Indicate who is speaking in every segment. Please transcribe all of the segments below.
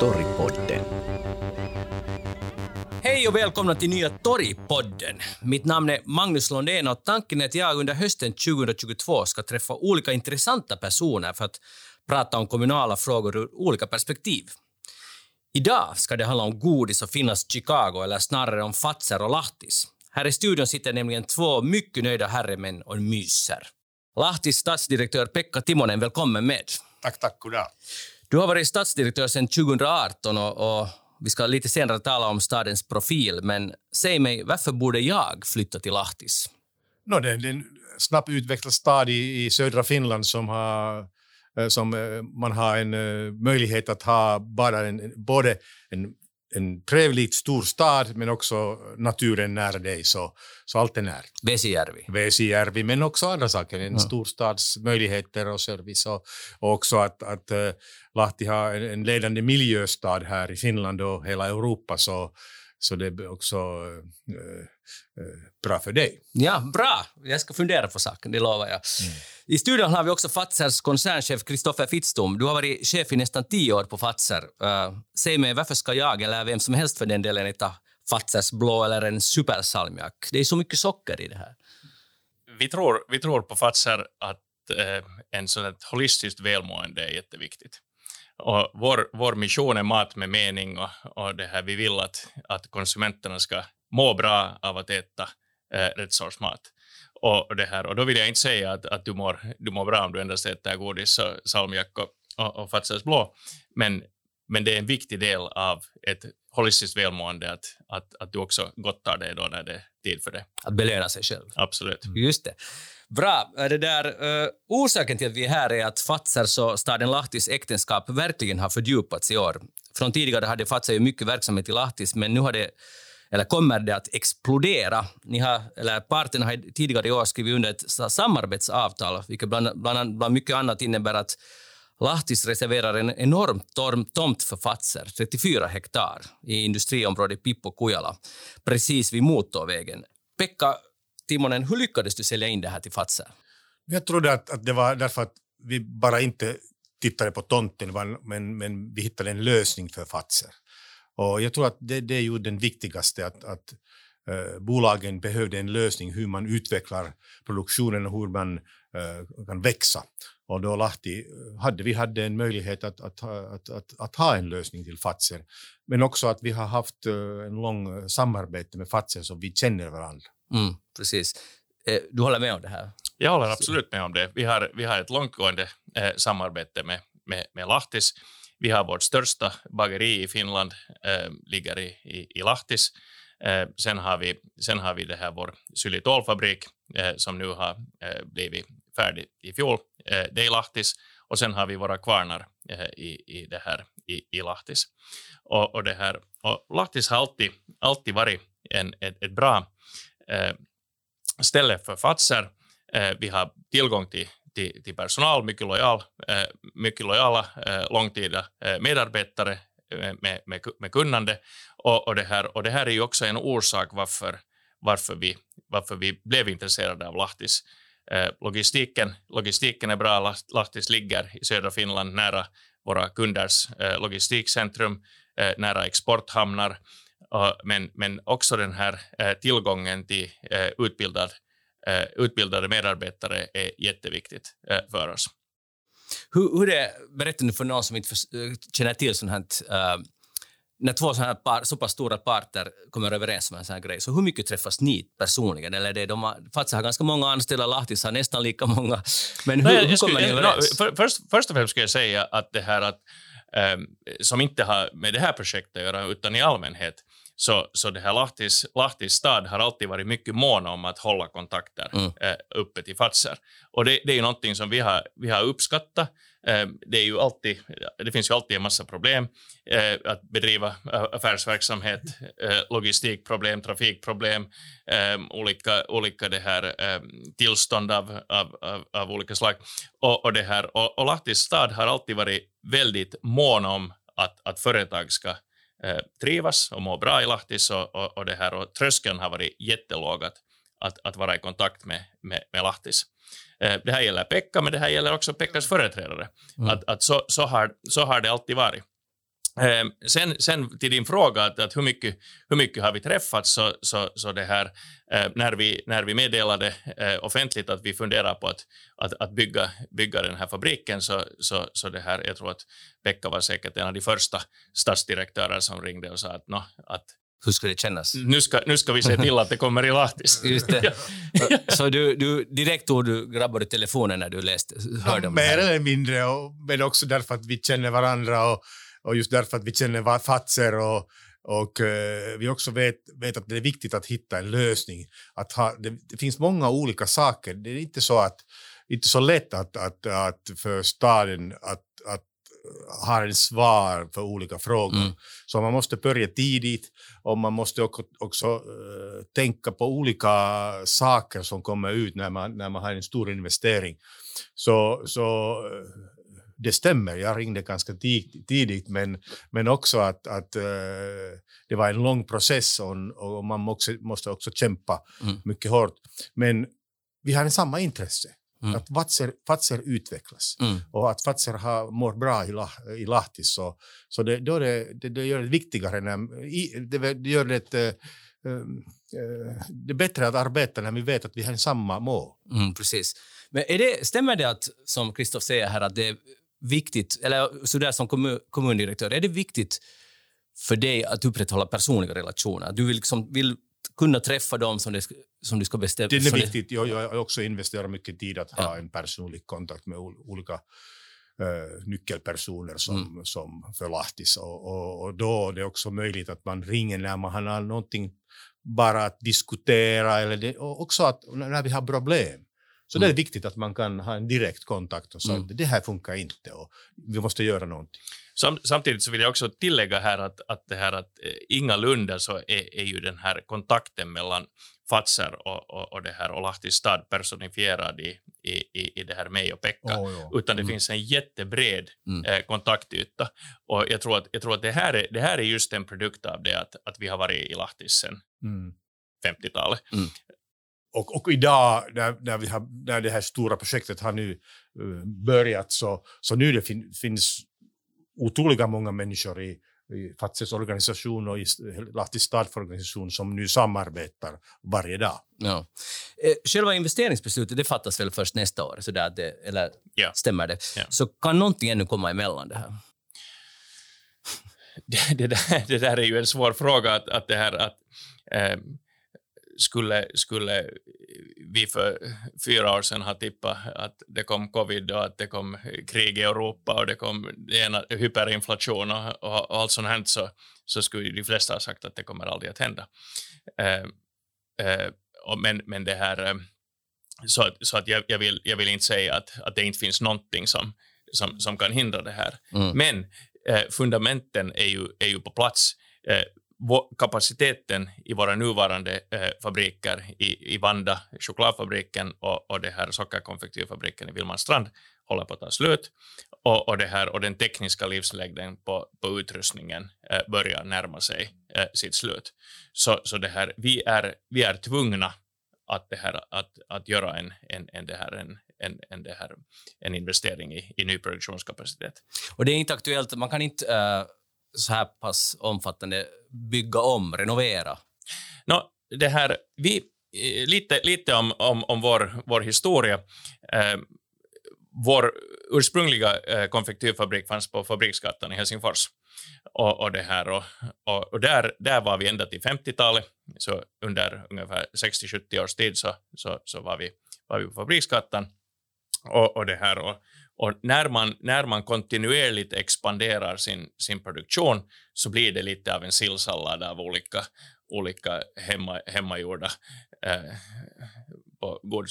Speaker 1: Torgpodden. Hej och välkomna till nya Torgpodden. Mitt namn är Magnus Lundén och tanken är att jag under hösten 2022 ska träffa olika intressanta personer för att prata om kommunala frågor ur olika perspektiv. Idag ska det handla om godis och Finnas Chicago, eller snarare om Fazer och Lahtis. Här i studion sitter nämligen två mycket nöjda herremän och myser. Lahtis stadsdirektör Pekka Timonen, välkommen med.
Speaker 2: Tack, tack. Goddag.
Speaker 1: Du har varit stadsdirektör sedan 2018 och, och vi ska lite senare tala om stadens profil, men säg mig, varför borde jag flytta till Lahtis?
Speaker 2: No, det är en snabbt utvecklad stad i, i södra Finland som har eh, som eh, man har en eh, möjlighet att ha bara en, både en en trevligt stor stad men också naturen nära dig, så, så allt är nära.
Speaker 1: Vesijärvi.
Speaker 2: Vesijärvi, men också andra saker, en ja. storstads möjligheter och service och, och också att, att uh, Lahti har en, en ledande miljöstad här i Finland och hela Europa, så, så det är också uh, uh, bra för dig.
Speaker 1: Ja, bra. Jag ska fundera på saken, det lovar jag. Mm. I studion har vi också Fazers koncernchef Kristoffer Fittstom. Du har varit chef i nästan tio år på Fazer. Uh, säg mig, varför ska jag, eller vem som helst för den delen, äta Fazers blå eller en supersalmiak? Det är så mycket socker i det här.
Speaker 3: Vi tror, vi tror på Fazer att eh, en sån holistiskt välmående är jätteviktigt. Och vår, vår mission är mat med mening och, och det här vi vill att, att konsumenterna ska må bra av att äta eh, rätt sorts mat. Och, det här, och då vill jag inte säga att, att du, mår, du mår bra om du endast äter godis, och salmiak och, och, och Fatsas blå, men, men det är en viktig del av ett holistiskt välmående att, att, att du också gottar dig då när det är tid för det.
Speaker 1: Att belöna sig själv.
Speaker 3: Absolut.
Speaker 1: Just det. Bra. Det där, uh, orsaken till att vi är här är att Fatsers och staden Lahtis äktenskap verkligen har fördjupats i år. Från tidigare hade Fazer ju mycket verksamhet i Lahtis, men nu har det eller kommer det att explodera? Ni har, eller parterna har tidigare i år skrivit under ett samarbetsavtal, vilket bland, bland, bland mycket annat innebär att Lahtis reserverar en enorm tomt för Fatser, 34 hektar, i industriområdet Pippo-Kujala, precis vid motorvägen. Pekka Timonen, hur lyckades du sälja in det här till Fazer?
Speaker 2: Jag trodde att, att det var därför att vi bara inte tittade på tomten, men, men vi hittade en lösning för Fazer. Och jag tror att det, det är ju den viktigaste, att, att eh, bolagen behövde en lösning hur man utvecklar produktionen och hur man eh, kan växa. Och då Lahti eh, hade vi hade en möjlighet att, att, att, att, att ha en lösning till Fazer. Men också att vi har haft eh, en lång eh, samarbete med Fazer så vi känner varandra.
Speaker 1: Mm, precis. Eh, du håller med om det här?
Speaker 3: Jag håller absolut med om det. Vi har, vi har ett långtgående eh, samarbete med, med, med Lahtis. Vi har vårt största bageri i Finland, eh, ligger i, i, i Lahtis. Eh, sen, har vi, sen har vi det här vår xylitolfabrik eh, som nu har eh, blivit färdig i fjol. Eh, det är i Lahtis. Och sen har vi våra kvarnar eh, i, i, det här, i, i Lahtis. Och, och, det här, och Lahtis har alltid, alltid varit en, ett, ett bra Eh, ställe för Fatser. Eh, vi har tillgång till till, till personal, mycket, lojal, eh, mycket lojala, eh, långtida eh, medarbetare eh, med, med, med kunnande. Och, och, det här, och det här är ju också en orsak varför, varför, vi, varför vi blev intresserade av Lahtis. logistiken, logistiken är bra, Lahtis ligger i södra Finland nära våra kunders logistikcentrum, nära exporthamnar, men, men också den här tillgången till utbildad Eh, utbildade medarbetare är jätteviktigt eh, för oss.
Speaker 1: Hur, hur det, berätta nu för någon som inte för, eh, känner till sånt här, när två såna här par, så pass stora parter kommer överens om en sån här grej, så hur mycket träffas ni personligen? Eller det, de har, Fatsa har ganska många anställda, Lahtis har nästan lika många. Men hur, Nej, hur kommer ni överens?
Speaker 3: No, för, först, först och främst ska jag säga att det här att, um, som inte har med det här projektet att göra, utan i allmänhet, så, så det här Lahtis, Lahtis stad har alltid varit mycket mån om att hålla kontakter mm. eh, uppe till Fazer. Och det, det är ju någonting som vi har, vi har uppskattat. Eh, det, är ju alltid, det finns ju alltid en massa problem eh, att bedriva affärsverksamhet, eh, logistikproblem, trafikproblem, eh, olika, olika det här, eh, tillstånd av, av, av, av, olika slag. Och, och, det här, och, och Lahtis stad har alltid varit väldigt mån om att, att företag ska trivas och må bra i Lahtis och, och, och, det här, och tröskeln har varit jättelåg att, att, att vara i kontakt med, med, med Lahtis. Eh, det här gäller Pekka, men det här gäller också Pekkas företrädare. Mm. Att, att så, så, har, så har det alltid varit. Eh, sen, sen till din fråga, att, att hur, mycket, hur mycket har vi träffats, så, så, så det här, eh, när, vi, när vi meddelade eh, offentligt att vi funderar på att, att, att bygga, bygga den här fabriken, så, så, så det här, jag tror att Pekka var säkert en av de första stadsdirektörer som ringde och sa att, no, att
Speaker 1: hur ska det kännas?
Speaker 3: Nu ska, nu ska vi se till att det kommer i Lahtis.
Speaker 1: Just det. Så du, du, direkt tog du grabbade telefonen när du läste, hörde ja, om
Speaker 2: Mer eller mindre, och, men också därför att vi känner varandra och, och just därför att vi känner Fatser och, och uh, vi också vet, vet att det är viktigt att hitta en lösning. Att ha, det, det, finns många olika saker. Det är inte så, att, inte så lätt att, att, att för staden att, att har en svar för olika frågor. Mm. Så man måste börja tidigt och man måste också, också uh, tänka på olika saker som kommer ut när man, när man har en stor investering. Så, så uh, det stämmer, jag ringde ganska tidigt, men, men också att, att uh, det var en lång process och, och man också, måste också kämpa mm. mycket hårt. Men vi har samma intresse. Mm. Att Fatser, Fatser utvecklas mm. och att Fatser har, mår bra i, i Lahti. Så, så det, då det, det, det gör det viktigare, när, i, det, det gör det, äh, det är bättre att arbeta när vi vet att vi har samma mål.
Speaker 1: Mm, precis. Men är det, stämmer det att, som Kristoff säger här, att det viktigt, eller så där som kommun, kommundirektör, är det viktigt för dig att upprätthålla personliga relationer? Du vill, liksom, vill kunna träffa dem som, det, som du ska bestämma.
Speaker 2: Det är viktigt. Jag, jag också investerat mycket tid att ha ja. en personlig kontakt med olika uh, nyckelpersoner som, mm. som för Lahtis. Och, och, och, då är det också möjligt att man ringer när man har någonting bara att diskutera eller det, och också att när vi har problem. Så mm. det är mm. viktigt att man kan ha en direkt kontakt och säga mm. att det här funkar inte och vi måste göra någonting.
Speaker 3: Sam, samtidigt så vill jag också tillägga här att, att det här att eh, ingalunda så är, är ju den här kontakten mellan Fatser och, och, och det här och Lahtis stad personifierad i, i, i det här mig och Pekka, oh, utan det mm. finns en jättebred mm. eh, kontaktyta. Och jag tror att, jag tror att det, här är, det här är just en produkt av det att, att vi har varit i Lahtis sedan mm. 50-talet.
Speaker 2: Och, och idag när, när, vi har, när det här stora projektet har nu uh, börjat så, så nu det fin, finns otroliga många människor i, i Fatses organisation och i Lahtis stadsorganisation som nu samarbetar varje dag.
Speaker 1: Ja. Eh, själva investeringsbeslutet det fattas väl först nästa år, så där det, eller ja. stämmer det? Ja. Så kan någonting ännu komma emellan det här?
Speaker 3: Det, det, där, det där är ju en svår fråga, att, att det här att eh, skulle, skulle vi för fyra år sedan ha tippat att det kom covid och att det kom krig i Europa och det kom ena, hyperinflation och, och, och allt sånt här så, så skulle de flesta ha sagt att det kommer aldrig att hända. Eh, eh, och men, men det här, eh, så att, så att jag, jag, vill, jag vill inte säga att, att det inte finns någonting som, som, som kan hindra det här. Mm. Men eh, fundamenten är ju, är ju på plats. Eh, kapaciteten i våra nuvarande eh, fabriker i, i Vanda, chokladfabriken och, och det här sockerkonfektyrfabriken i Vilmanstrand håller på att ta slut och, och, det här, och den tekniska livslängden på, på utrustningen eh, börjar närma sig eh, sitt slut. Så, så det här, vi, är, vi är tvungna att, det här, att, att göra en, en, en, det här, en, en, en, det här, en investering i, i ny produktionskapacitet.
Speaker 1: Och det är inte aktuellt, man kan inte uh så här pass omfattande bygga om, renovera?
Speaker 3: No, det här, vi, eh, lite, lite om, om, om vår, vår historia. Eh, vår ursprungliga eh, konfektyrfabrik fanns på Fabriksgatan i Helsingfors. Och, och, det här, och, och, och, där, där var vi ända till 50-talet, så under ungefär 60-70 års tid så, så, så var, vi, var vi på Fabriksgatan. Och, och, det här, och, och när man, när man kontinuerligt expanderar sin, sin produktion så blir det lite av en sillsallad av olika, olika hemma, hemmagjorda eh, på god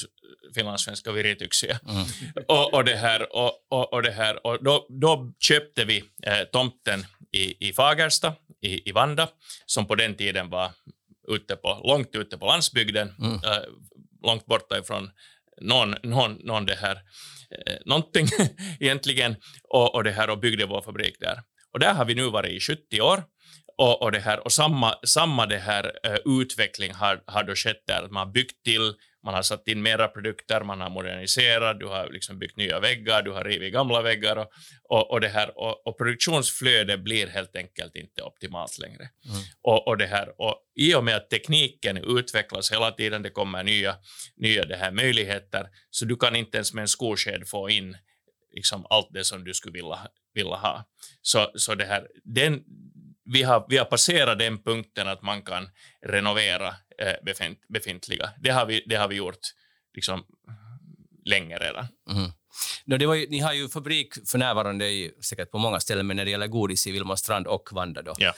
Speaker 3: finlandssvenska virityksiä. Mm. och, och, det här, och, och, och det här, och då, då köpte vi eh, tomten i, i Fagersta, i, i Vanda, som på den tiden var ute på, långt ute på landsbygden, mm. eh, långt borta ifrån någon, någon, någon det här Eh, någonting egentligen och, och, det här och byggde vår fabrik där. Och där har vi nu varit i 70 år Och, och, det här, och samma, samma det här, uh, utveckling har, har då skett där, man har byggt till man har satt in mera produkter, man har moderniserat, du har liksom byggt nya väggar, du har rivit gamla väggar och, och, och det här, och, och, produktionsflödet blir helt enkelt inte optimalt längre. Mm. Och, och, det här, och I och med att tekniken utvecklas hela tiden, det kommer nya, nya det här möjligheter, så du kan inte ens med en skosked få in liksom allt det som du skulle vilja, vilja ha. Så, så det här, den, vi har, vi har passerat den punkten att man kan renovera befint, befintliga. Det har vi, det har vi gjort liksom, länge redan.
Speaker 1: Mm. No, det var ju, ni har ju fabrik för närvarande i, säkert på många ställen, men när det gäller godis i Vilmarstrand och Vanda. Då.
Speaker 3: Ja.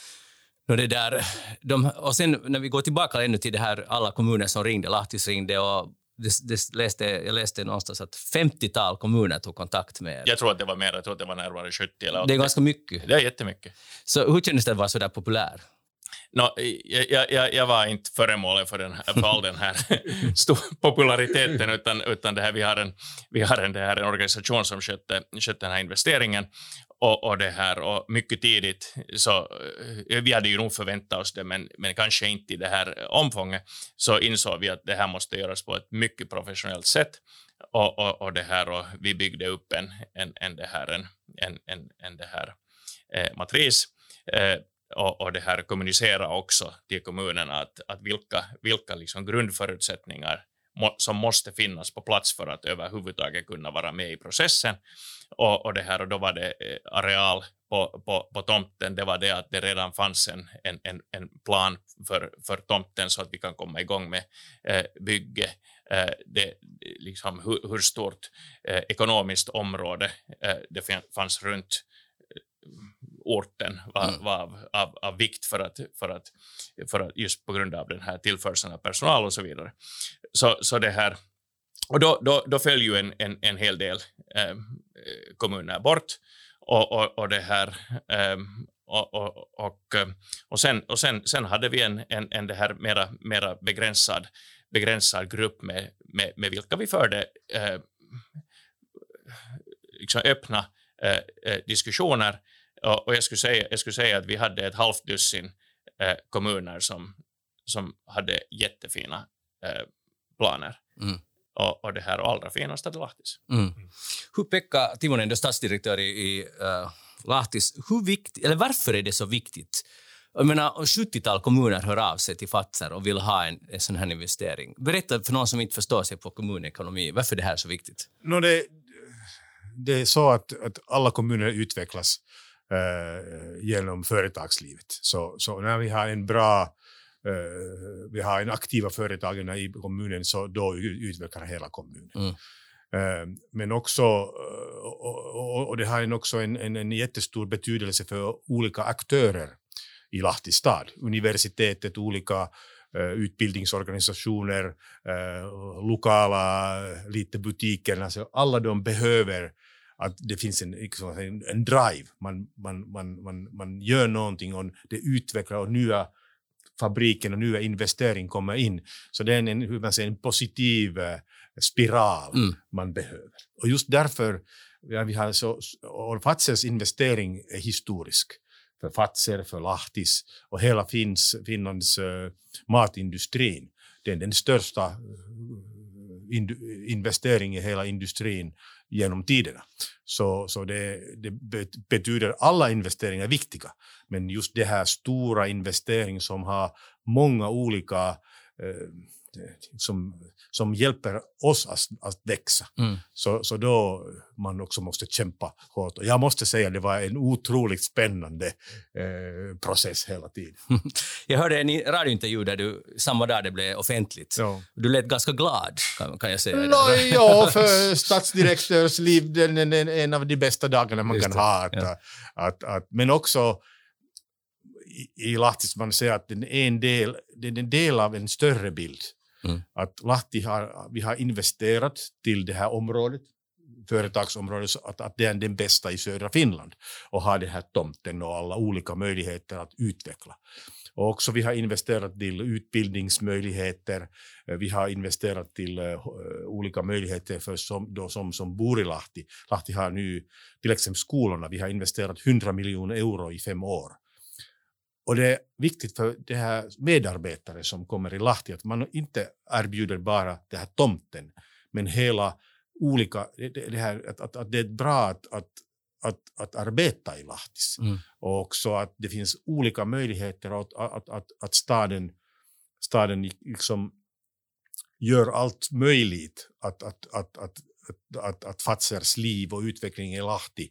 Speaker 1: No, det där, de, och sen när vi går tillbaka ännu till det här alla kommuner som ringde, Lahtis ringde och det, det läste, jag läste någonstans att 50-tal kommuner tog kontakt med er.
Speaker 3: Jag tror att det var mer, jag tror att det var närmare 70 eller 80.
Speaker 1: Det är ganska mycket.
Speaker 3: Det är jättemycket.
Speaker 1: Så hur kändes det att vara så där populär?
Speaker 3: No, jag, jag, jag, var inte föremålet för, den, här, för all den här populariteten, utan, utan det här, vi har en, vi har en, det här, en organisation som skötte, skötte den här investeringen och, och, det här, och mycket tidigt, så eh, vi hade ju nog förväntat oss det, men, men kanske inte i det här omfånget, så insåg vi att det här måste göras på ett mycket professionellt sätt. Och, och, och det här, och vi byggde upp en, en, en, det här, en, en, en, en det här, eh, matris eh, och, och det här kommunicera också till kommunerna att, att vilka, vilka liksom grundförutsättningar må, som måste finnas på plats för att överhuvudtaget kunna vara med i processen. Och, och, det här, och då var det eh, areal på, på, på tomten, det var det att det redan fanns en, en, en, en plan för, för tomten så att vi kan komma igång med eh, bygge. Eh, det, liksom hur, hur stort eh, ekonomiskt område eh, det fanns runt eh, orten var, mm. var av, av, av, vikt för att, för, att, för att just på grund av den här tillförseln av personal och så vidare. Så, så det här, och då, då, då föll ju en, en, en hel del eh, kommuner bort och, och, och det här eh, och, och, och, och, sen, och sen, sen hade vi en, en, en det här mera, mera begränsad, begränsad grupp med, med, med vilka vi förde eh, liksom öppna eh, eh diskussioner och, och jag, skulle säga, jag skulle säga att vi hade ett halvt dussin eh, kommuner som, som hade jättefina eh, planer. Mm. Och, och det här och allra finast hade Lahtis.
Speaker 1: Mm. Hur Pekka Timonen, du stadsdirektör i, i uh, Lahtis, hur viktigt, eller varför är det så viktigt? Jag menar, 70-tal kommuner hör av sig till Fazer och vill ha en, en sån här investering. Berätta för någon som inte förstår sig på kommunekonomi, varför det här är så viktigt?
Speaker 2: No, det, det är så att, att alla kommuner utvecklas genom företagslivet. Så, så när vi har en bra eh, vi har en aktiva företagen i kommunen så då utvecklar hela kommunen. Mm. Eh, men också, eh, och, det har också en, en, en jättestor betydelse för olika aktörer i Lahti stad. Universitetet, olika utbildningsorganisationer, lokala lite butiker, alltså alla de behöver att det finns en, liksom, en, en drive. Man, man, man, man, man gör någonting och det utvecklar och nya fabriken och nya investeringar kommer in. Så det är en, hur man säger, en positiv eh, spiral mm. man behöver. Och just därför ja, vi har så, och Fazers investering är historisk för Fazer, för Lahtis och hela Finns, Finlands uh, matindustrin. Det är den största in, investering i hela industrin genom tiderna. Så, så det, det betyder alla investeringar är viktiga, men just det här stora investeringen som har många olika eh, som, som hjälper oss att, att växa. Mm. Så, så då man också måste kämpa hårt. Och jag måste säga att det var en otroligt spännande eh, process hela tiden.
Speaker 1: jag hörde en radiointervju där du, samma dag det blev offentligt. Ja. Du lät ganska glad, kan, kan jag säga.
Speaker 2: No, ja, för statsdirektörs liv, det är en av de bästa dagarna man Just kan det. ha. Att, ja. att, att, men också i, Lahtis, man säger att den är en del, det är en del av en större bild. Mm. Att Lahti har, vi har investerat till det här området, företagsområdet, så att, att det är den bästa i södra Finland och har den här tomten och alla olika möjligheter att utveckla. Och också vi har investerat till utbildningsmöjligheter, eh, vi har investerat till uh, olika möjligheter för som, då, som, som bor i Lahti. Lahti har nu till exempel skolorna, vi har investerat 100 miljoner euro i fem år och det är viktigt för det här medarbetare som kommer i Lahti att man inte erbjuder bara den här tomten, men hela olika, det, här, att, att, att det är bra att, att, att, arbeta i Lahtis.
Speaker 1: Mm.
Speaker 2: Och också att det finns olika möjligheter att, att, att, att staden, staden liksom gör allt möjligt att, att, att, att, att, att, att Fazers liv och utveckling i Lahti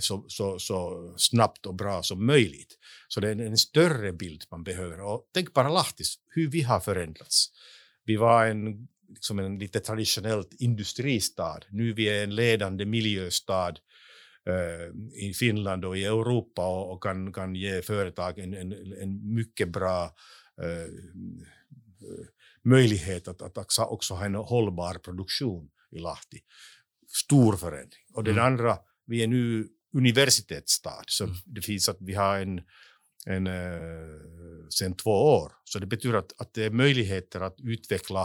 Speaker 2: så, så, så snabbt och bra som möjligt. Så det är en större bild man behöver. Och tänk bara Lahtis, hur vi har förändrats. Vi var en, liksom en lite traditionellt industristad. Nu vi är en ledande miljöstad eh, i Finland och i Europa och, och kan, kan ge företag en, en, en mycket bra eh, möjlighet att, att också, också ha en hållbar produktion i Lahti. Stor förändring. Och den
Speaker 1: Mm.
Speaker 2: andra, vi är nu universitetsstad, så
Speaker 1: Mm.
Speaker 2: det finns att vi har en, en eh, sen två år. Så det betyder att, att det är möjligheter att utveckla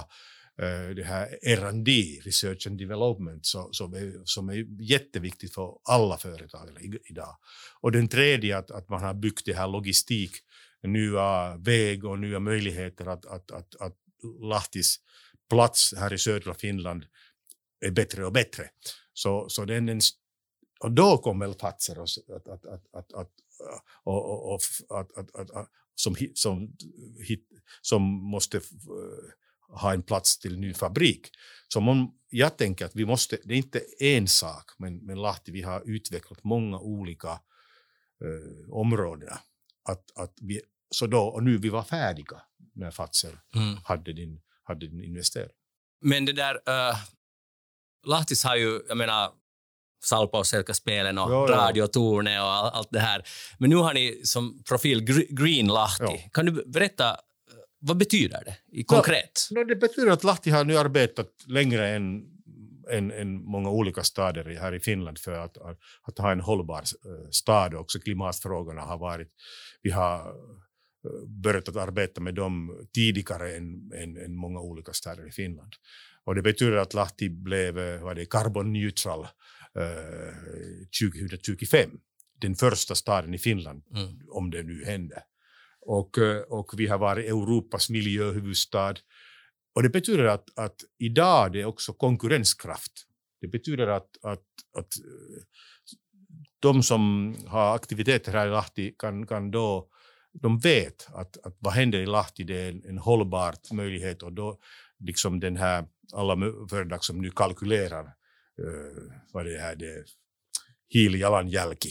Speaker 2: eh, det här R&D, Research and Development, så, som, är, som är jätteviktigt för alla företagare i- idag. Och den tredje, att, att man har byggt det här logistik, nya väg och nya möjligheter att, att, att, att Lahtis plats här i södra Finland är bättre och bättre. Så, så den, en, och då Fatser och, s- att, att, att, att, att, och, och, att, att, att, att, som, som, hit, som måste f- ha en plats till ny fabrik. Så man, jag tänker att vi måste, det är inte en sak, men, men Lahti, vi har utvecklat många olika eh, områden. Att, att vi, så då, och nu vi var färdiga när Fazer
Speaker 1: Mm.
Speaker 2: hade din, hade din investering.
Speaker 1: Men det där... Uh, Lahtis har ju, jag menar, Salpa och Selka-spelen och
Speaker 2: Ja, ja.
Speaker 1: radiotornet och all, allt det här. Men nu har ni som profil Gr- Green Lahti.
Speaker 2: Ja.
Speaker 1: Kan du berätta, eh, vad betyder det i konkret?
Speaker 2: No, det betyder att Lahti har nu arbetat längre än, än, än många olika städer här i Finland för att, att, att ha en hållbar eh, stad. Också klimatfrågorna har varit... Vi har eh, börjat att arbeta med dem tidigare än, än, än många olika städer i Finland. Och det betyder att Lahti blev vad det, är, carbon neutral 2025. Den första staden i Finland
Speaker 1: Mm.
Speaker 2: om det nu händer. Och, eh, och vi har varit Europas miljöhuvudstad. Och det betyder att, att idag det är också konkurrenskraft. Det betyder att, att, att eh, de som har aktiviteter här i Lahti kan, kan då de vet att, att vad händer i Lahti det är en, en hållbar möjlighet och då liksom den här alla företag som nu kalkylerar eh, vad det är, det är hiilijalanjälki.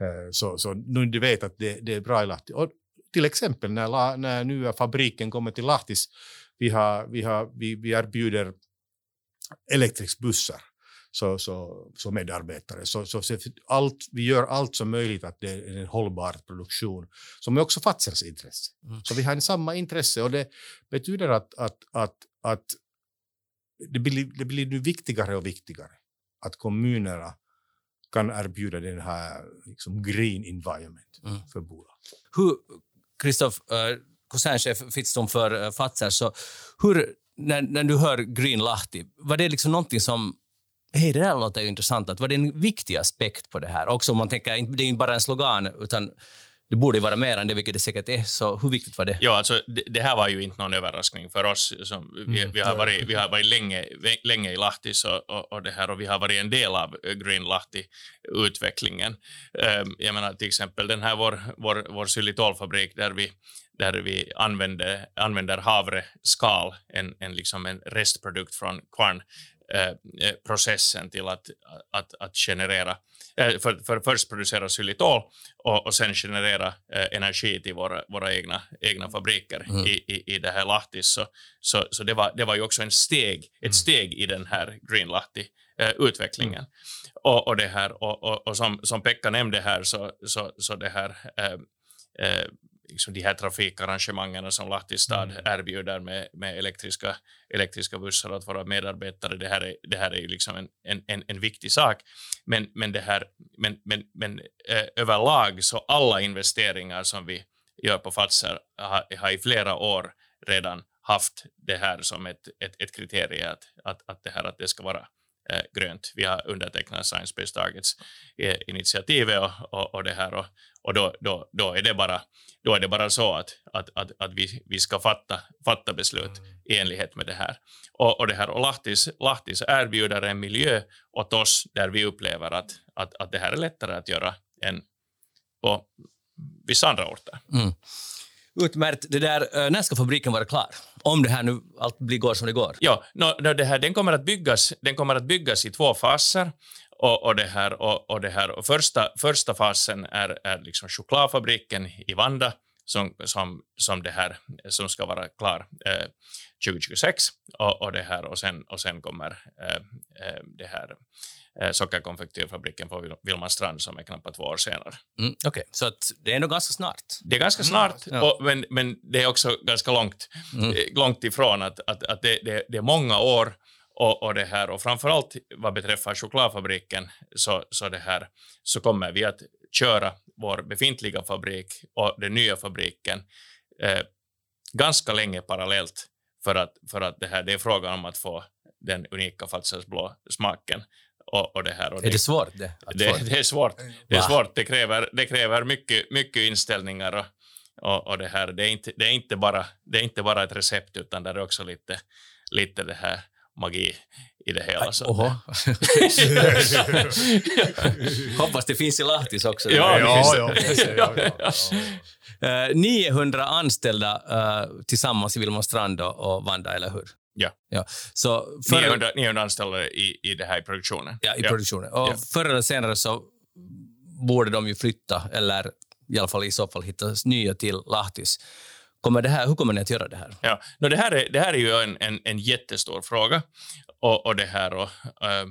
Speaker 2: Eh, så, så nu de vet att det, det är bra i Lahti. Och till exempel när, när nya fabriken kommer till Lahtis, vi, har, vi, har, vi, vi erbjuder elektriska bussar så, så, som medarbetare. Så, så, så allt, vi gör allt som möjligt att det är en hållbar produktion, som är också Fazers intresse.
Speaker 1: Mm.
Speaker 2: Så vi har en samma intresse och det betyder att, att, att, att det, blir, det blir nu viktigare och viktigare att kommunerna kan erbjuda den här liksom, green environment
Speaker 1: Mm.
Speaker 2: för bolag.
Speaker 1: Hur, Kristoff, uh, koncernchef Fittstom för uh, Fazer, så hur, när, när du hör Green Lahti, var det liksom någonting som Hej, det där låter ju intressant. Att var det en viktig aspekt på det här? Också om man tänker, det är inte bara en slogan, utan det borde vara mer än det, vilket det säkert är. Så hur viktigt var det?
Speaker 3: Ja, alltså, det, det här var ju inte någon överraskning för oss. Som, vi,
Speaker 2: Mm.
Speaker 3: vi, har varit, vi har varit länge, länge i Lahtis och, och, och, det här, och vi har varit en del av Green Lahti-utvecklingen. Um, jag menar till exempel den här vår, vår, vår xylitolfabrik där vi, där vi använder, använder havreskal, en, en, liksom en restprodukt från kvarn, processen till att, att, att generera, eh, för, för först producera xylitol och, och sen generera eh, energi till våra, våra egna, egna fabriker
Speaker 1: Mm.
Speaker 3: i, i, i det här Lahtis. Så, så, så det, var, det var ju också en steg, ett
Speaker 2: Mm.
Speaker 3: steg i den här Green Lahti-utvecklingen. Och, och, det här, och, och, och som, som Pekka nämnde här, så, så, så det här eh, eh, liksom de här trafikarrangemangen som Lahtis stad
Speaker 2: Mm.
Speaker 3: erbjuder med, med elektriska, elektriska bussar åt våra medarbetare, det här är, det här är ju liksom en, en, en, viktig sak. Men, men, det här, men, men, men eh, överlag så alla investeringar som vi gör på Fazer har, har i flera år redan haft det här som ett, ett, ett kriterium att, att, att, det här, att det ska vara eh, grönt. Vi har undertecknat Science Based Targets-initiativet eh, och, och, och, det här och, och då, då, då, är det bara, då är det bara så att, att, att, att vi, vi ska fatta, fatta beslut i enlighet med det här. Och, och, det här, och Lahtis, Lahtis erbjuder en miljö åt oss där vi upplever att, att, att det här är lättare att göra än på vissa andra orter. Mm.
Speaker 1: Utmärkt. Det där, eh, när ska fabriken vara klar? Om det här nu allt blir går som det går.
Speaker 3: Ja, no, det här, den, kommer att byggas, den kommer att byggas i två faser. Och, och, det här, och, och det här, och första, första fasen är, är liksom chokladfabriken i Vanda som, som, som, det här, som ska vara klar eh, 2026 och, och, det här, och, sen, och sen kommer eh, eh det här sockerkonfektyrfabriken på Vilmanstrand som är knappt två år senare.
Speaker 1: Mm, Okej, okay. så att det är ändå ganska snart?
Speaker 3: Det är ganska snart, mm, ja. och, men, men det är också ganska långt, mm. Eh, långt ifrån att, att, att det, det, det är många år och, och, det här, och framförallt vad beträffar chokladfabriken så, så, det här, så kommer vi att köra vår befintliga fabrik och den nya fabriken eh, ganska länge parallellt för att, för att det, här, det är frågan om att få den unika Fazersblå smaken. Och, och det här, och
Speaker 1: är det svårt? Det,
Speaker 3: det, det är svårt. Det, är svårt. det kräver, det kräver mycket, mycket inställningar och, och, och, det här. Det är, inte, det, är inte bara, det är inte bara ett recept utan det är också lite, lite det här magi i det hela. Så
Speaker 1: Oho. Hoppas det finns i Lahtis också.
Speaker 3: Ja,
Speaker 2: ja, ja,
Speaker 1: ja, 900 eh, anställda uh, tillsammans i Vilmonstrand och Vanda, eller hur?
Speaker 3: Ja.
Speaker 1: ja. Så
Speaker 3: för... 900, 900 anställda i, i det här i produktionen.
Speaker 1: Ja, i produktionen. Och ja. förr eller senare så borde de ju flytta, eller i alla fall i så fall hitta nya till Lahtis. Kommer det här, hur kommer ni att göra det här?
Speaker 3: Ja, no, det, här är, det här är ju en, en, en jättestor fråga. Och, och det, här och, äh,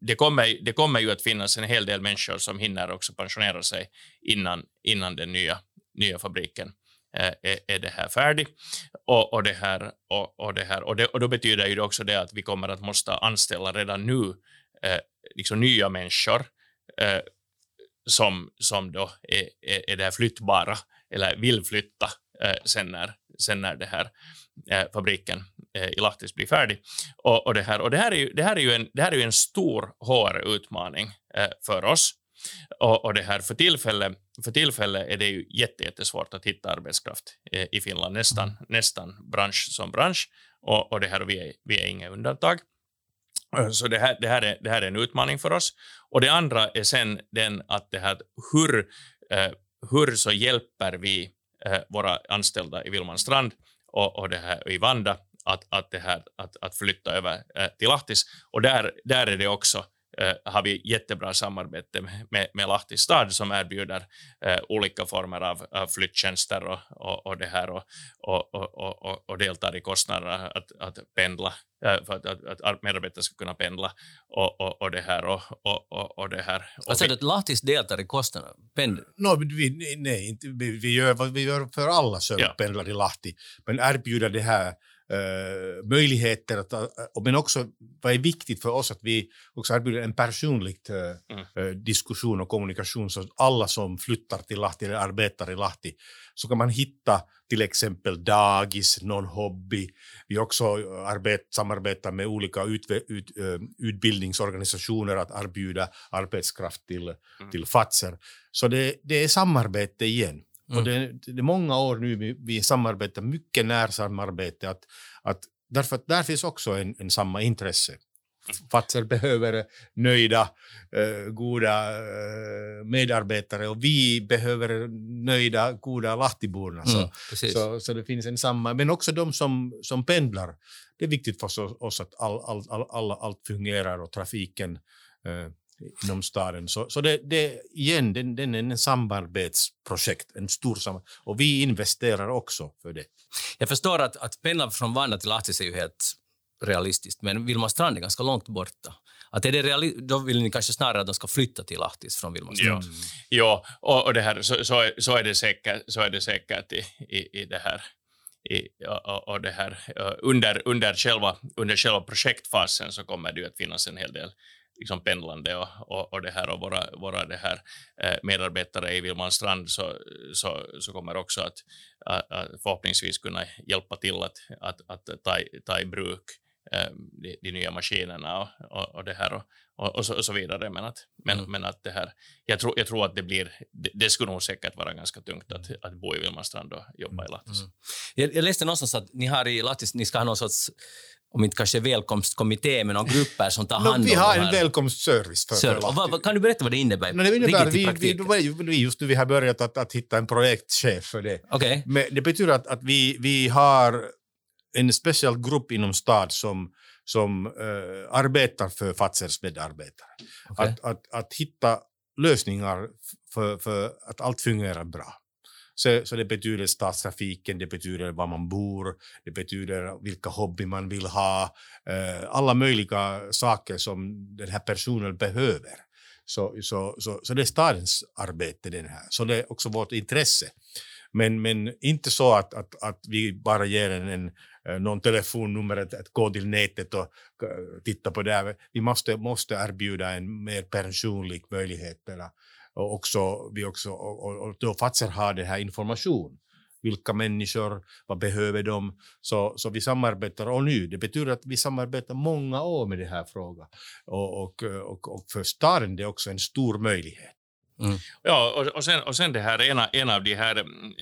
Speaker 3: det, kommer, det kommer ju att finnas en hel del människor som hinner också pensionera sig innan, innan den nya, nya fabriken Eh, är, är, det här färdig. Och, och, det här, och, och, det här, och, det, och då betyder ju det också det att vi kommer att måste anställa redan nu eh, liksom nya människor eh, som, som då är, är, är det här flyttbara eller vill flytta eh, sen, när, sen när det här, eh, fabriken eh, i Lahtis blir färdig. Och, och, det, här, och det, här är ju, det, här är ju en, det här är ju en stor HR-utmaning eh, för oss. Och, och, det här för tillfället för tillfälle är det ju jättesvårt att hitta arbetskraft eh, i Finland, nästan, mm. nästan bransch som bransch. Och, och det här, vi, är, vi är inga undantag. Så det här, det, här är, det här är en utmaning för oss. Och det andra är sen den att det här, hur, eh, hur så hjälper vi eh, våra anställda i Vilmanstrand och, och det här i Vanda att, att, det här, att, att flytta över eh, till Lahtis. Och där, där är det också eh, har vi jättebra samarbete med, med, Lahtis stad som erbjuder eh, olika former av, av flyttjänster och, och, och, det här och, och, och, och, och deltar i kostnaderna att, att pendla eh, för att, att, att medarbetare ska kunna pendla och, och, och det här och, och, och, och det här.
Speaker 1: Alltså att Lahtis deltar i kostnaderna? Pendla?
Speaker 2: No, vi, nej, inte, vi, vi, gör vad vi gör för alla som ja. pendlar i Lahti, men erbjuder det här Uh, möjligheter, att, uh, men också vad är viktigt för oss att vi också erbjuder en personlig uh, mm. diskussion och kommunikation så att alla som flyttar till Lahti eller arbetar i Lahti så kan man hitta till exempel dagis, någon hobby. Vi också arbet, samarbetar med olika ut, ut, utbildningsorganisationer att erbjuda arbetskraft till, mm. till Fazer. Så det, det är samarbete igen. Mm. Och det, det, är många år nu vi, vi samarbetar, mycket närsamarbete. Att, att, därför att där finns också en, en samma intresse. Fazer behöver nöjda, eh, goda eh, medarbetare och vi behöver nöjda, goda Lahtiborna. Mm, så, så, så, det finns en samma, men också de som, som pendlar. Det är viktigt för oss att all, all, all, all allt fungerar och trafiken eh, inom staden. Så, så det, det, igen, den, den är en samarbetsprojekt, en stor samarbete. Och vi investerar också för det.
Speaker 1: Jag förstår att, att pendla från Vanda till Lahtis är ju helt realistiskt, men Vilmastrand är ganska långt borta. Att är det reali- då vill ni kanske snarare att de ska flytta till Lahtis från Vilmastrand?
Speaker 3: Ja, ja och, och det här, så, så, är, så, är det säkert, så är det säkert i, i, i det här i, och, och, det här, under, under, själva, under själva projektfasen så kommer det ju att finnas en hel del liksom pendlande och, och, och, det här och våra, våra det här, eh, medarbetare i Vilmanstrand så, så, så kommer också att, att, förhoppningsvis kunna hjälpa till att, att, att ta, ta i bruk eh, de, de, nya maskinerna och, och, och det här och, och, så, och, så, vidare. Men att, men, mm. men att det här, jag tror, jag tror att det blir, det, det skulle nog säkert vara ganska tungt att, att bo i Vilmarstrand och jobba i Lahtis. Mm.
Speaker 1: Jag, jag läste någonstans att ni har i Lahtis, ni ska ha någon sorts om inte kanske välkomstkommitté med några grupper som tar hand om
Speaker 2: Vi har en välkomstservice för,
Speaker 1: för vad, vad, Kan du berätta vad det innebär?
Speaker 2: No, det innebär vi, vi, vi, just nu vi har börjat att, att hitta en projektchef för det.
Speaker 1: Okay.
Speaker 2: Men det betyder att, att vi, vi har en speciell grupp inom stad som, som uh, arbetar för Fazers medarbetare. Okay. Att, att, att hitta lösningar för, för att allt fungerar bra. Så, så det betyder stadstrafiken, det betyder var man bor, det betyder vilka hobby man vill ha, eh, alla möjliga saker som den här personen behöver. Så, så, så, så det är stadens arbete den här, så det är också vårt intresse. Men, men inte så att, att, att vi bara ger en, en eh, någon telefonnummer att, att gå till nätet och eh, titta på det. Vi måste, måste erbjuda en mer personlig möjlighet och också, vi också, och, och då Fazer har det här information. Vilka människor, vad behöver de? Så, så vi samarbetar, och nu, det betyder att vi samarbetar många år med den här frågan. Och, och, och, och för staden det är också en stor möjlighet.
Speaker 3: Mm. Ja, och, och, sen, och sen det här ena, en av de här mm,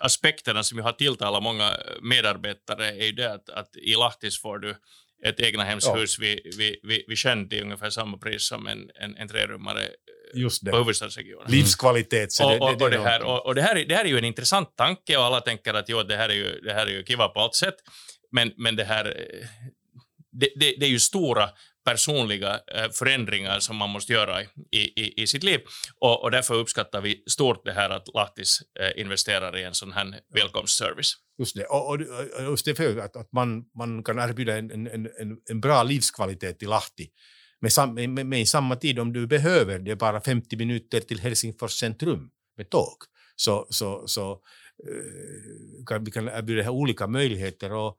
Speaker 3: aspekterna som vi har tilltalat många medarbetare är ju det att, att i Lahtis får du ett egnahemshus ja. vid, vid, vid, vid sjön till ungefär samma pris som en, en, en trerummare
Speaker 2: Just det.
Speaker 3: på huvudstadsregionen.
Speaker 2: Livskvalitet.
Speaker 3: Så det, och, och, och, det, här, och, och det, här, det här är ju en intressant tanke och alla tänker att jo, det här är ju, det här är ju kiva på allt sätt. Men, men det här det, det, det är ju stora personliga eh, förändringar som man måste göra i, i, i sitt liv. Och, och därför uppskattar vi stort det här att Lahtis eh, investerar i en sån här välkomstservice.
Speaker 2: Just det, och, och just det för att, att man, man kan erbjuda en, en, en, en bra livskvalitet i Lahti med, sam, med, med, i samma tid om du behöver, det är bara 50 minuter till Helsingfors centrum med tåg. Så, så, så uh, kan, vi kan erbjuda olika möjligheter och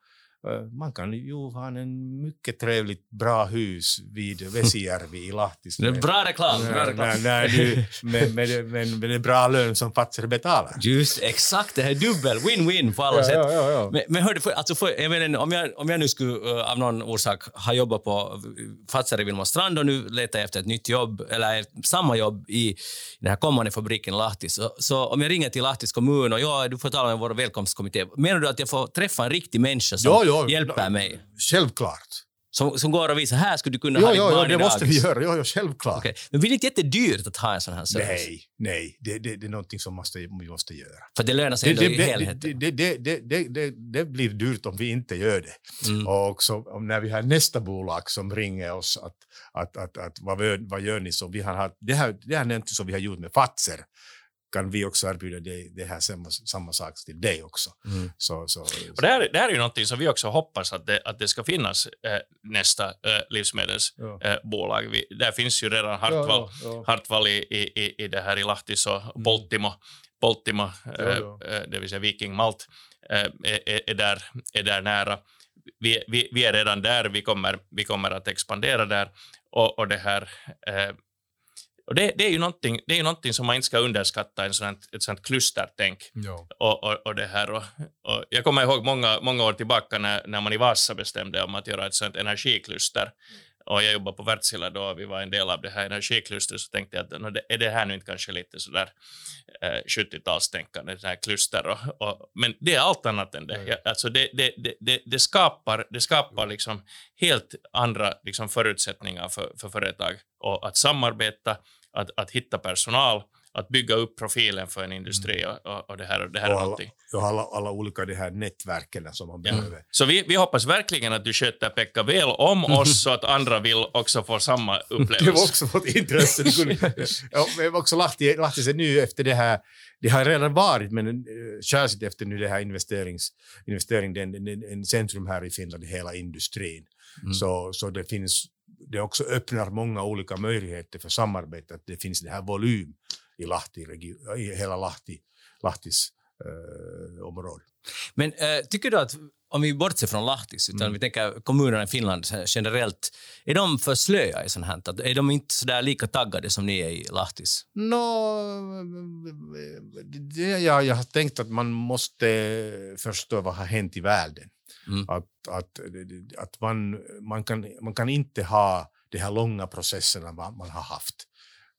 Speaker 2: man kan ju ha en mycket trevligt bra hus vid Vesijärvi i Lahtis.
Speaker 1: Bra reklam! Bra reklam.
Speaker 2: Nej, nej, du, med, med, med, med en bra lön som Fazer betalar.
Speaker 1: Just exakt, det här är dubbel, win-win på alla
Speaker 2: ja,
Speaker 1: sätt.
Speaker 2: Ja, ja.
Speaker 1: Men, men hörde, alltså för, jag menar, om, jag, om jag nu skulle av någon orsak ha jobbat på Fazer i Vilmostrand och nu letar jag efter ett nytt jobb, eller samma jobb i den här kommande fabriken i Lahti, så, så om jag ringer till Lahtis kommun och ja, du får tala med vår välkomstkommitté, menar du att jag får träffa en riktig människa som
Speaker 2: ja,
Speaker 1: hjälper mig.
Speaker 2: Självklart.
Speaker 1: Som, som går och visar, här skulle du kunna
Speaker 2: jo,
Speaker 1: ha
Speaker 2: jo,
Speaker 1: ditt barn
Speaker 2: jo, det måste vi göra. Jo, jo, självklart.
Speaker 1: Okay. Men blir det inte jättedyrt att ha en sån här service?
Speaker 2: Nej, nej. Det, det, det är någonting som måste, vi måste göra.
Speaker 1: För det lönar sig
Speaker 2: det,
Speaker 1: det, i helheten?
Speaker 2: Det, blir dyrt om vi inte gör det. Mm. Och så, när vi har nästa bolag som ringer oss att, att, att, att vad, vad gör ni? Så vi har, det, här, det här är någonting som vi har gjort med Fatser kan vi också erbjuda det, det här samma, samma sak till dig också. Mm. Så, så,
Speaker 3: och det, här, det här är ju någonting som vi också hoppas att det, att det ska finnas eh, nästa eh, livsmedelsbolag. Ja. Eh, där finns ju redan Hartwall, ja, ja, Hartwall i, i, i det här i Lahtis och mm. Poltimo, Poltimo eh, eh, det vill säga Viking Malt, eh, är, är, där, är där nära. Vi, vi, vi, är redan där, vi kommer, vi kommer att expandera där. Och, och det här, och det, det, är ju någonting, det är ju någonting som man inte ska underskatta, en sån, ett sånt klustertänk. Och, och, och, det här. Och, och jag kommer ihåg många, många år tillbaka när, när man i Vasa bestämde om att göra ett sånt energikluster. Och jag jobbade på Wärtsilä då och vi var en del av det här energiklustret så tänkte jag att är det här nu inte kanske lite sådär eh, 70-talstänkande, det här kluster och, och, men det är allt annat än det. Mm. Alltså det, det, det, det, skapar, det skapar liksom helt andra liksom förutsättningar för, för företag och att samarbeta, att, att hitta personal att bygga upp profilen för en industri mm. och, och det här, och det här och är alla.
Speaker 2: Och alla, alla olika de här nätverken som man ja. behöver.
Speaker 3: Så vi, vi hoppas verkligen att du sköter Pekka väl om oss så att andra vill också få samma upplevelse.
Speaker 2: Det var också vårt intresse. ja, vi har också lagt, lagt sig nu efter det här, det har redan varit, men uh, särskilt efter nu det här investerings, investering, en, en, en centrum här i Finland i hela industrin. Mm. Så, så det finns det också öppnar många olika möjligheter för samarbete, att det finns det här volym i, Lahti, i hela Lahti, Lahtis äh, område.
Speaker 1: Men äh, tycker du att, om vi bortser från Lahtis, utan mm. vi tänker kommunerna i Finland generellt, är de för slöa i sånt här? Är de inte så där lika taggade som ni är i Lahtis?
Speaker 2: No, det, jag, jag har tänkt att man måste förstå vad har hänt i världen. Mm. Att, att, att man, man, kan, man kan inte ha de här långa processerna man, man har haft.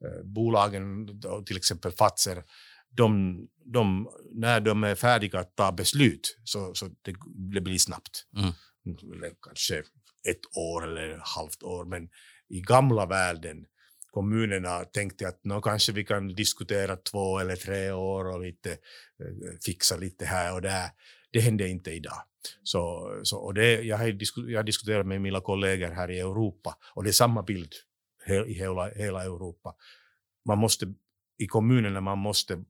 Speaker 2: Eh, bolagen, till exempel Fazer, de, de, när de är färdiga att ta beslut så, så det, det blir snabbt. Mm. Kanske ett år eller ett halvt år, men i gamla världen kommunerna tänkte att nå, kanske vi kan diskutera två eller tre år och lite, eh, fixa lite här och där. Det hände inte idag. Så, så, och det, jag, har jag har diskuterat med mina kollegor här i Europa och det är samma bild i hela, hela Europa. Man måste, I kommunerna man måste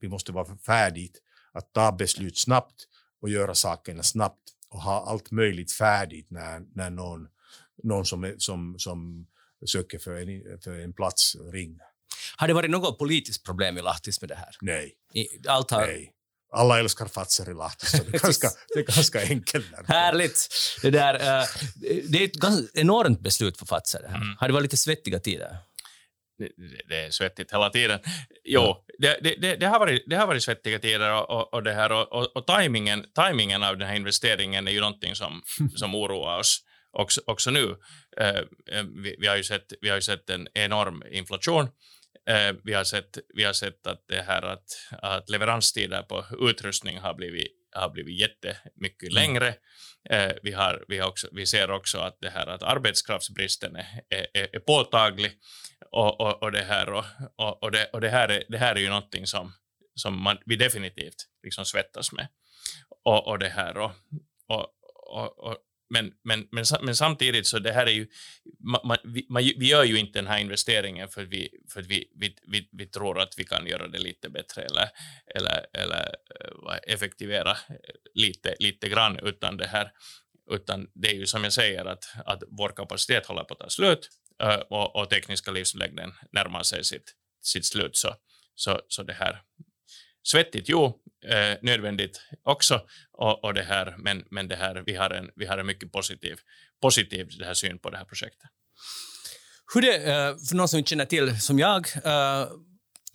Speaker 2: vi måste vara färdigt att ta beslut snabbt och göra sakerna snabbt och ha allt möjligt färdigt när, när någon, någon som, är, som, som söker för en, för en plats ringer.
Speaker 1: Har det varit något politiskt problem i Lahtis med det här?
Speaker 2: Nej.
Speaker 1: I, allt har...
Speaker 2: Nej. Alla älskar Fazer så det är ganska, det är ganska enkelt.
Speaker 1: Härligt! Det, där, uh, det är ett ganska enormt beslut för Fazer. Det här. Mm. Har det varit lite svettiga tider?
Speaker 3: Det, det, är svettigt hela tiden. Jo, det, det, det, har, varit, det har varit svettiga tider och, och, och det här, och, och, och timingen, timingen av den här investeringen är ju någonting som, som oroar oss också, också nu. Eh, eh, vi, vi, har ju sett, vi har ju sett en enorm inflation. Eh, vi, har sett, vi har sett att, det här att, att leveranstider på utrustning har blivit, har blivit jättemycket mm. längre. vi, har, vi, har också, vi ser också att, det här, att arbetskraftsbristen är, är, är påtaglig. Och, och, och, det, här, och, och, det, och det, här är, det här är ju någonting som, som man, vi definitivt liksom svettas med. Och, och det här och, och, och, men, men, men, men samtidigt så det här är ju, man, vi, man, vi gör ju inte den här investeringen för att vi, för att vi, vi, vi, vi tror att vi kan göra det lite bättre eller, eller, eller eh, effektivera lite, lite grann, utan det här utan det är ju som jag säger att, att vår kapacitet håller på att ta slut eh, och, och tekniska livslängden närmar sig sitt, sitt slut. Så, så, så det här svettigt, jo, eh, nödvändigt också, och, och, det här, men, men det här, vi, har en, vi har en mycket positiv, positiv det här syn på det här projektet.
Speaker 1: Hur det, eh, för någon som inte känner till, som jag, eh,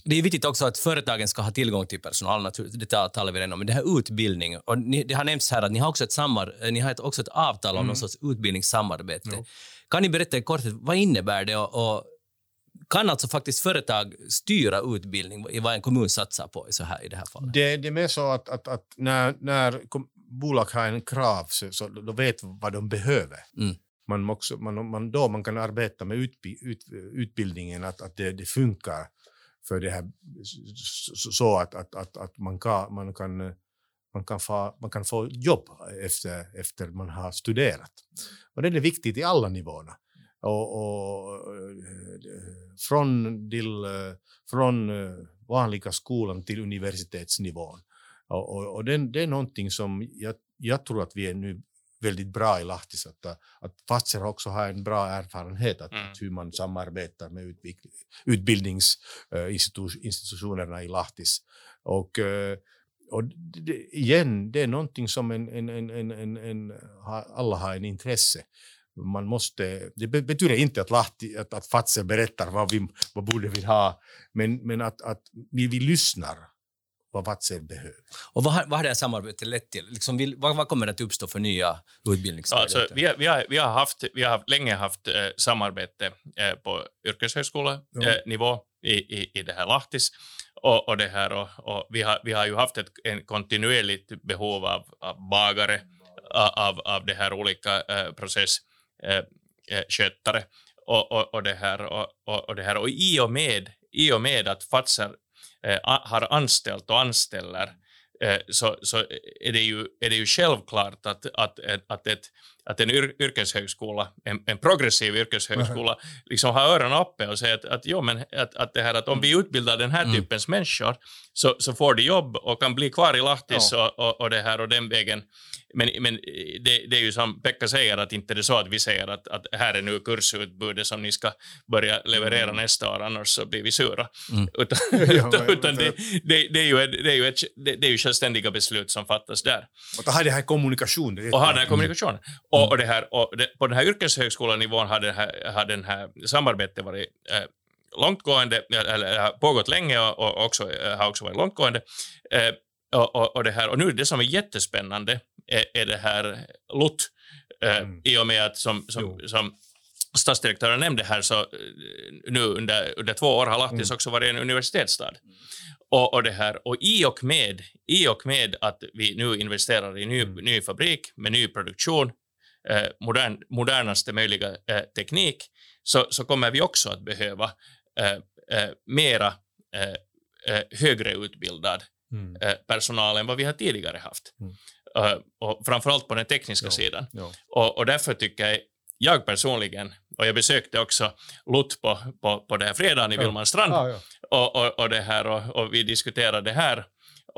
Speaker 1: det är viktigt också att företagen ska ha tillgång till personal, det talar vi redan om, men det här utbildning, och ni, det har nämnts här att ni har också ett, samar, eh, ni har också ett avtal om mm. någon sorts utbildningssamarbete. Jo. Kan ni berätta i korthet, vad innebär det och, och kan alltså faktiskt företag styra utbildning i vad en kommun satsar på i, så här, i det här fallet?
Speaker 2: Det, det är mer så att, att, att när, när bolag har en krav så, så de vet vad de behöver. Mm. Man, också, man, man, då man kan arbeta med utbi, ut, utbildningen, att, att det, det funkar för det här, så, så att, att, att, att man kan, man kan man kan, få, man kan få jobb efter, efter man har studerat. Och det är viktigt i alla nivåerna. Och, och, eh, från, till, eh, från eh, vanliga skolan till universitetsnivån. Och, och, och det, det, är någonting som jag, jag tror att vi är nu väldigt bra i Lahtis. Att, att Fazer också har en bra erfarenhet att, mm. hur man samarbetar med utbildningsinstitutionerna i Lahtis. Och, och det, igen, det är någonting som en, en, en, en, en, alla har en intresse man måste, det betyder inte att, Lahti, att, att Fatser berättar vad vi vad borde vi ha, men, men att, att vi, vi lyssnar vad Fatser behöver.
Speaker 1: Och vad har, vad har det här samarbetet lett till? Liksom, vi, vad, vad, kommer det att uppstå för nya utbildningsmöjligheter?
Speaker 3: Alltså, vi, har, vi, har, vi, har haft, vi har länge haft eh, samarbete eh, på yrkeshögskolenivå eh, i, i, i det här Lahtis. Och, och, det här, och, och vi, har, vi har ju haft ett en kontinuerligt behov av, av bagare, av, av det här olika eh, process Eh, eh, skötare. Och, och, och, det här, och, och, och, det här. och i och med, i och med att Fazer eh, har anställt och anställer eh, så, så är, det ju, är det ju självklart att, att, att, ett, att en yr, yrkeshögskola, en, en progressiv yrkeshögskola, mm. liksom har öronen uppe och säger att, att, jo, men att, att, det här, att om vi utbildar den här mm. typens människor så, så får de jobb och kan bli kvar i Lahtis ja. och, och, och, det här och den vägen men, men det, det, är ju som Pekka säger, att inte det är så att vi säger att, att här är nu kursutbudet som ni ska börja leverera mm. nästa år, annars så blir vi sura. Mm. Utan, utan, utan det, det, det, är ju, det, är ju ett, det, är ju självständiga beslut som fattas där.
Speaker 2: Och ha det här kommunikationen.
Speaker 3: Och ha den här kommunikationen. Mm. Och, och, det här, och det, på den här yrkeshögskolanivån har, det här, har den här samarbetet varit eh, långtgående, eller har pågått länge och, och också, har också varit långtgående. Eh, och, och, och, det här, och nu det som är jättespännande är, är det här LUT, eh,
Speaker 2: Mm.
Speaker 3: i och med att som, som, som statsdirektören nämnde här så eh, nu under, under två år har Lahtis
Speaker 2: Mm.
Speaker 3: också varit en universitetsstad. Och, och, det här, och i, och med, i och med att vi nu investerar i ny,
Speaker 2: Mm.
Speaker 3: ny fabrik med ny produktion, eh, modern, modernaste möjliga eh, teknik, så, så kommer vi också att behöva eh, eh, mera eh, eh, högre utbildad
Speaker 2: Mm.
Speaker 3: eh, personal än vad vi har tidigare haft.
Speaker 2: Mm.
Speaker 3: Eh, och framförallt på den tekniska
Speaker 2: Ja.
Speaker 3: sidan.
Speaker 2: Ja.
Speaker 3: Och, och därför tycker jag, jag personligen, och jag besökte också LUT på, på, på det här fredagen i
Speaker 2: Ja.
Speaker 3: Vilmanstrand,
Speaker 2: Ah, ja.
Speaker 3: och, och, och, det här, och, och vi diskuterade det här,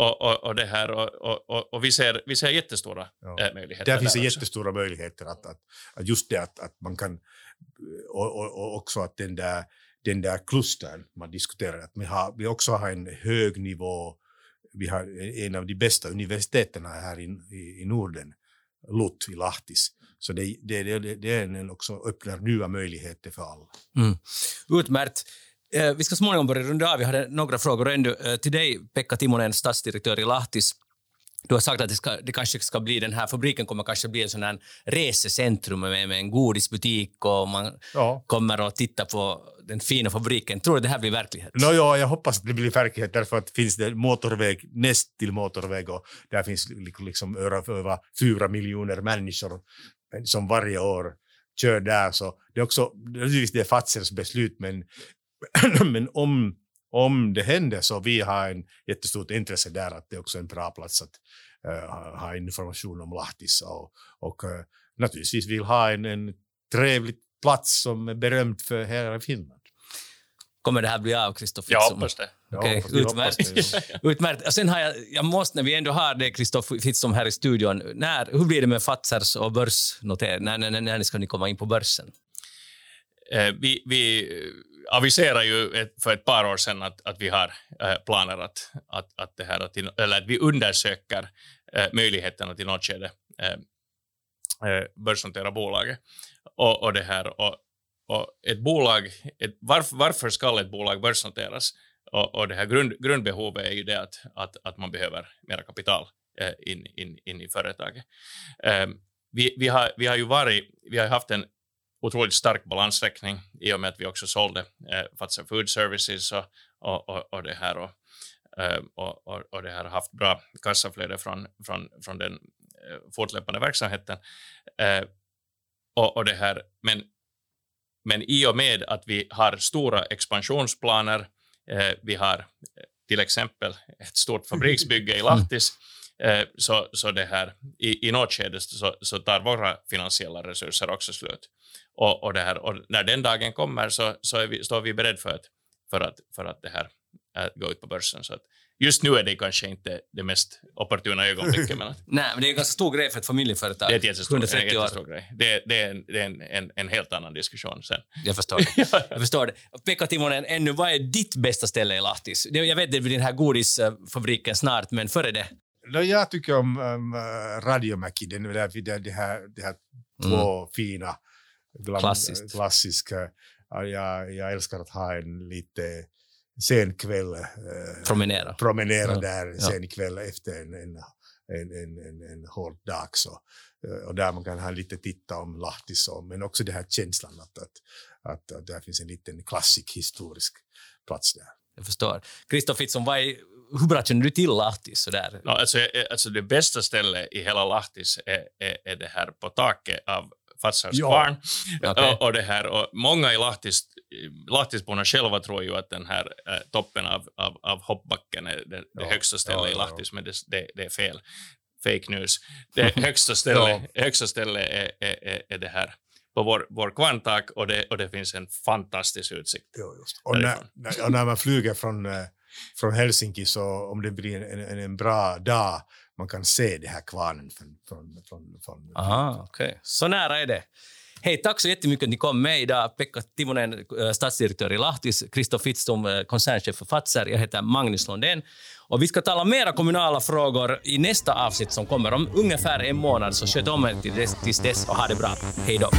Speaker 3: och, och, och, det här och, och, och, och vi, ser, vi ser jättestora
Speaker 2: Ja.
Speaker 3: eh, möjligheter
Speaker 2: Där finns det jättestora möjligheter att, att, att just det att, att man kan och, och, och också att den där, den där klustern man diskuterar, att vi, har, vi också har en hög nivå, vi har en av de bästa universiteten här i, i, i Norden, LUT i Lahtis. Så det, det, det, det är en också öppnar nya möjligheter för alla.
Speaker 1: Mm. Utmärkt. Eh, vi ska småningom börja runda av. Vi hade några frågor ännu. Eh, till dig, Pekka Timonen, stadsdirektör i Lahtis. Du har sagt att det, ska, det kanske ska bli, den här fabriken kommer kanske bli en sån här resecentrum med, med en godisbutik och man
Speaker 2: Ja.
Speaker 1: kommer att titta på den fina fabriken. Tror du det här blir verklighet?
Speaker 2: No, ja, jag hoppas att det blir verklighet därför att finns det motorväg näst till motorväg och där finns li- liksom över, över fyra miljoner människor som varje år kör där. Så det är också, naturligtvis det är Fazers beslut men, men om, om det händer så vi har en jättestort intresse där att det är också en bra plats att eh, ha, information om Lahtis och, och eh, naturligtvis vill ha en, en trevlig plats som är berömd för hela Finland.
Speaker 1: Kommer det här bli av, Kristoff
Speaker 3: Jag hoppas det.
Speaker 2: Ja, vi hoppas
Speaker 1: utmärkt.
Speaker 2: det,
Speaker 1: Utmärkt. Och sen har jag, jag måste, när vi ändå har det, Kristoff Fitzum här i studion, när, hur blir det med Fazers och börsnotering? När, när, när ska ni komma in på börsen?
Speaker 3: Eh, vi, vi aviserade ju ett, för ett par år sedan att, att vi har eh, planer att, att, att, det här, att, eller att vi undersöker eh, möjligheterna till något skede eh, börsnotera bolaget. Och, och, det här, och, och ett bolag, ett, varför, varför ska ett bolag börsnoteras? Och, och det här grund, grundbehovet är ju det att, att, att man behöver mera kapital in, in, in i företaget. Vi, vi, har, vi har ju varit, vi har haft en otroligt stark balansräkning i och med att vi också sålde eh, Fazer Food Services och, och, och, och det här och, eh, och, och, och det här haft bra kassaflöde från, från, från den eh, fortlöpande verksamheten. Eh, och, och det här, men, men i och med att vi har stora expansionsplaner, eh, vi har eh, till exempel ett stort fabriksbygge i Lahtis, så, så det här, i, i något skede så, så tar våra finansiella resurser också slut. Och, och, det här, och när den dagen kommer så, så är vi, står vi beredda för att, för att, för att det här äh, gå ut på börsen. Så att just nu är det kanske inte det mest opportuna ögonblicket, men att
Speaker 1: Nej, men det är en ganska stor grej för ett familjeföretag.
Speaker 3: det är ett jättestor, en
Speaker 1: 130 år.
Speaker 3: jättestor grej. Det, det är, en, det är en, en, en helt annan diskussion sen.
Speaker 1: Jag förstår det. Jag förstår det. Pekka Timonen, ännu, vad är ditt bästa ställe i Lahtis? Jag vet det blir den här godisfabriken snart, men före det?
Speaker 2: Jag tycker om um, Radiomäki, den där, det, här, det här två fina glam,
Speaker 1: Klassiskt.
Speaker 2: klassiska. Ja, jag, jag älskar att ha en lite sen kväll. eh,
Speaker 1: Promenera.
Speaker 2: promenera
Speaker 1: Ja,
Speaker 2: där
Speaker 1: ja.
Speaker 2: sen kväll efter en, en, en, en, en, en hård dag. Så, eh, och där man kan ha lite titta om Lahtis, men också den här känslan att, att, att, att där finns en liten klassisk historisk plats där.
Speaker 1: Jag förstår. Kristoff vad är, hur bra känner du till Lahtis? Sådär?
Speaker 3: No, alltså, eh, alltså det bästa stället i hela Lahtis är, är, är det här på taket av Fatsars
Speaker 2: Ja.
Speaker 3: kvarn.
Speaker 1: Okej.
Speaker 3: Och, och, det här, och många i Lahtis, Lahtisborna själva tror ju att den här eh, toppen av, av, av hoppbacken är det, det högsta stället
Speaker 2: Ja,
Speaker 3: i Lahtis, men det, det, det är fel. Fake news. Det högsta stället, högsta stället är, är, är, det här på vår, vår kvarntak och det, och det finns en fantastisk utsikt.
Speaker 2: Ja, just. Och, när, när, och när man flyger från, eh, från Helsinki så om det blir en, en, en bra dag man kan se det här kvarnen från... från, från, från
Speaker 1: Aha, okay. Så nära är det. Hej, tack så jättemycket att ni kom med idag. Pekka Timonen, eh, statsdirektör stadsdirektör i Lahtis, Kristoff Fitztum, eh, koncernchef för Fazer. Jag heter Magnus Lundén. Och vi ska tala mera kommunala frågor i nästa avsnitt som kommer om ungefär en månad. Så sköt om er tills dess och ha det bra. Hej då.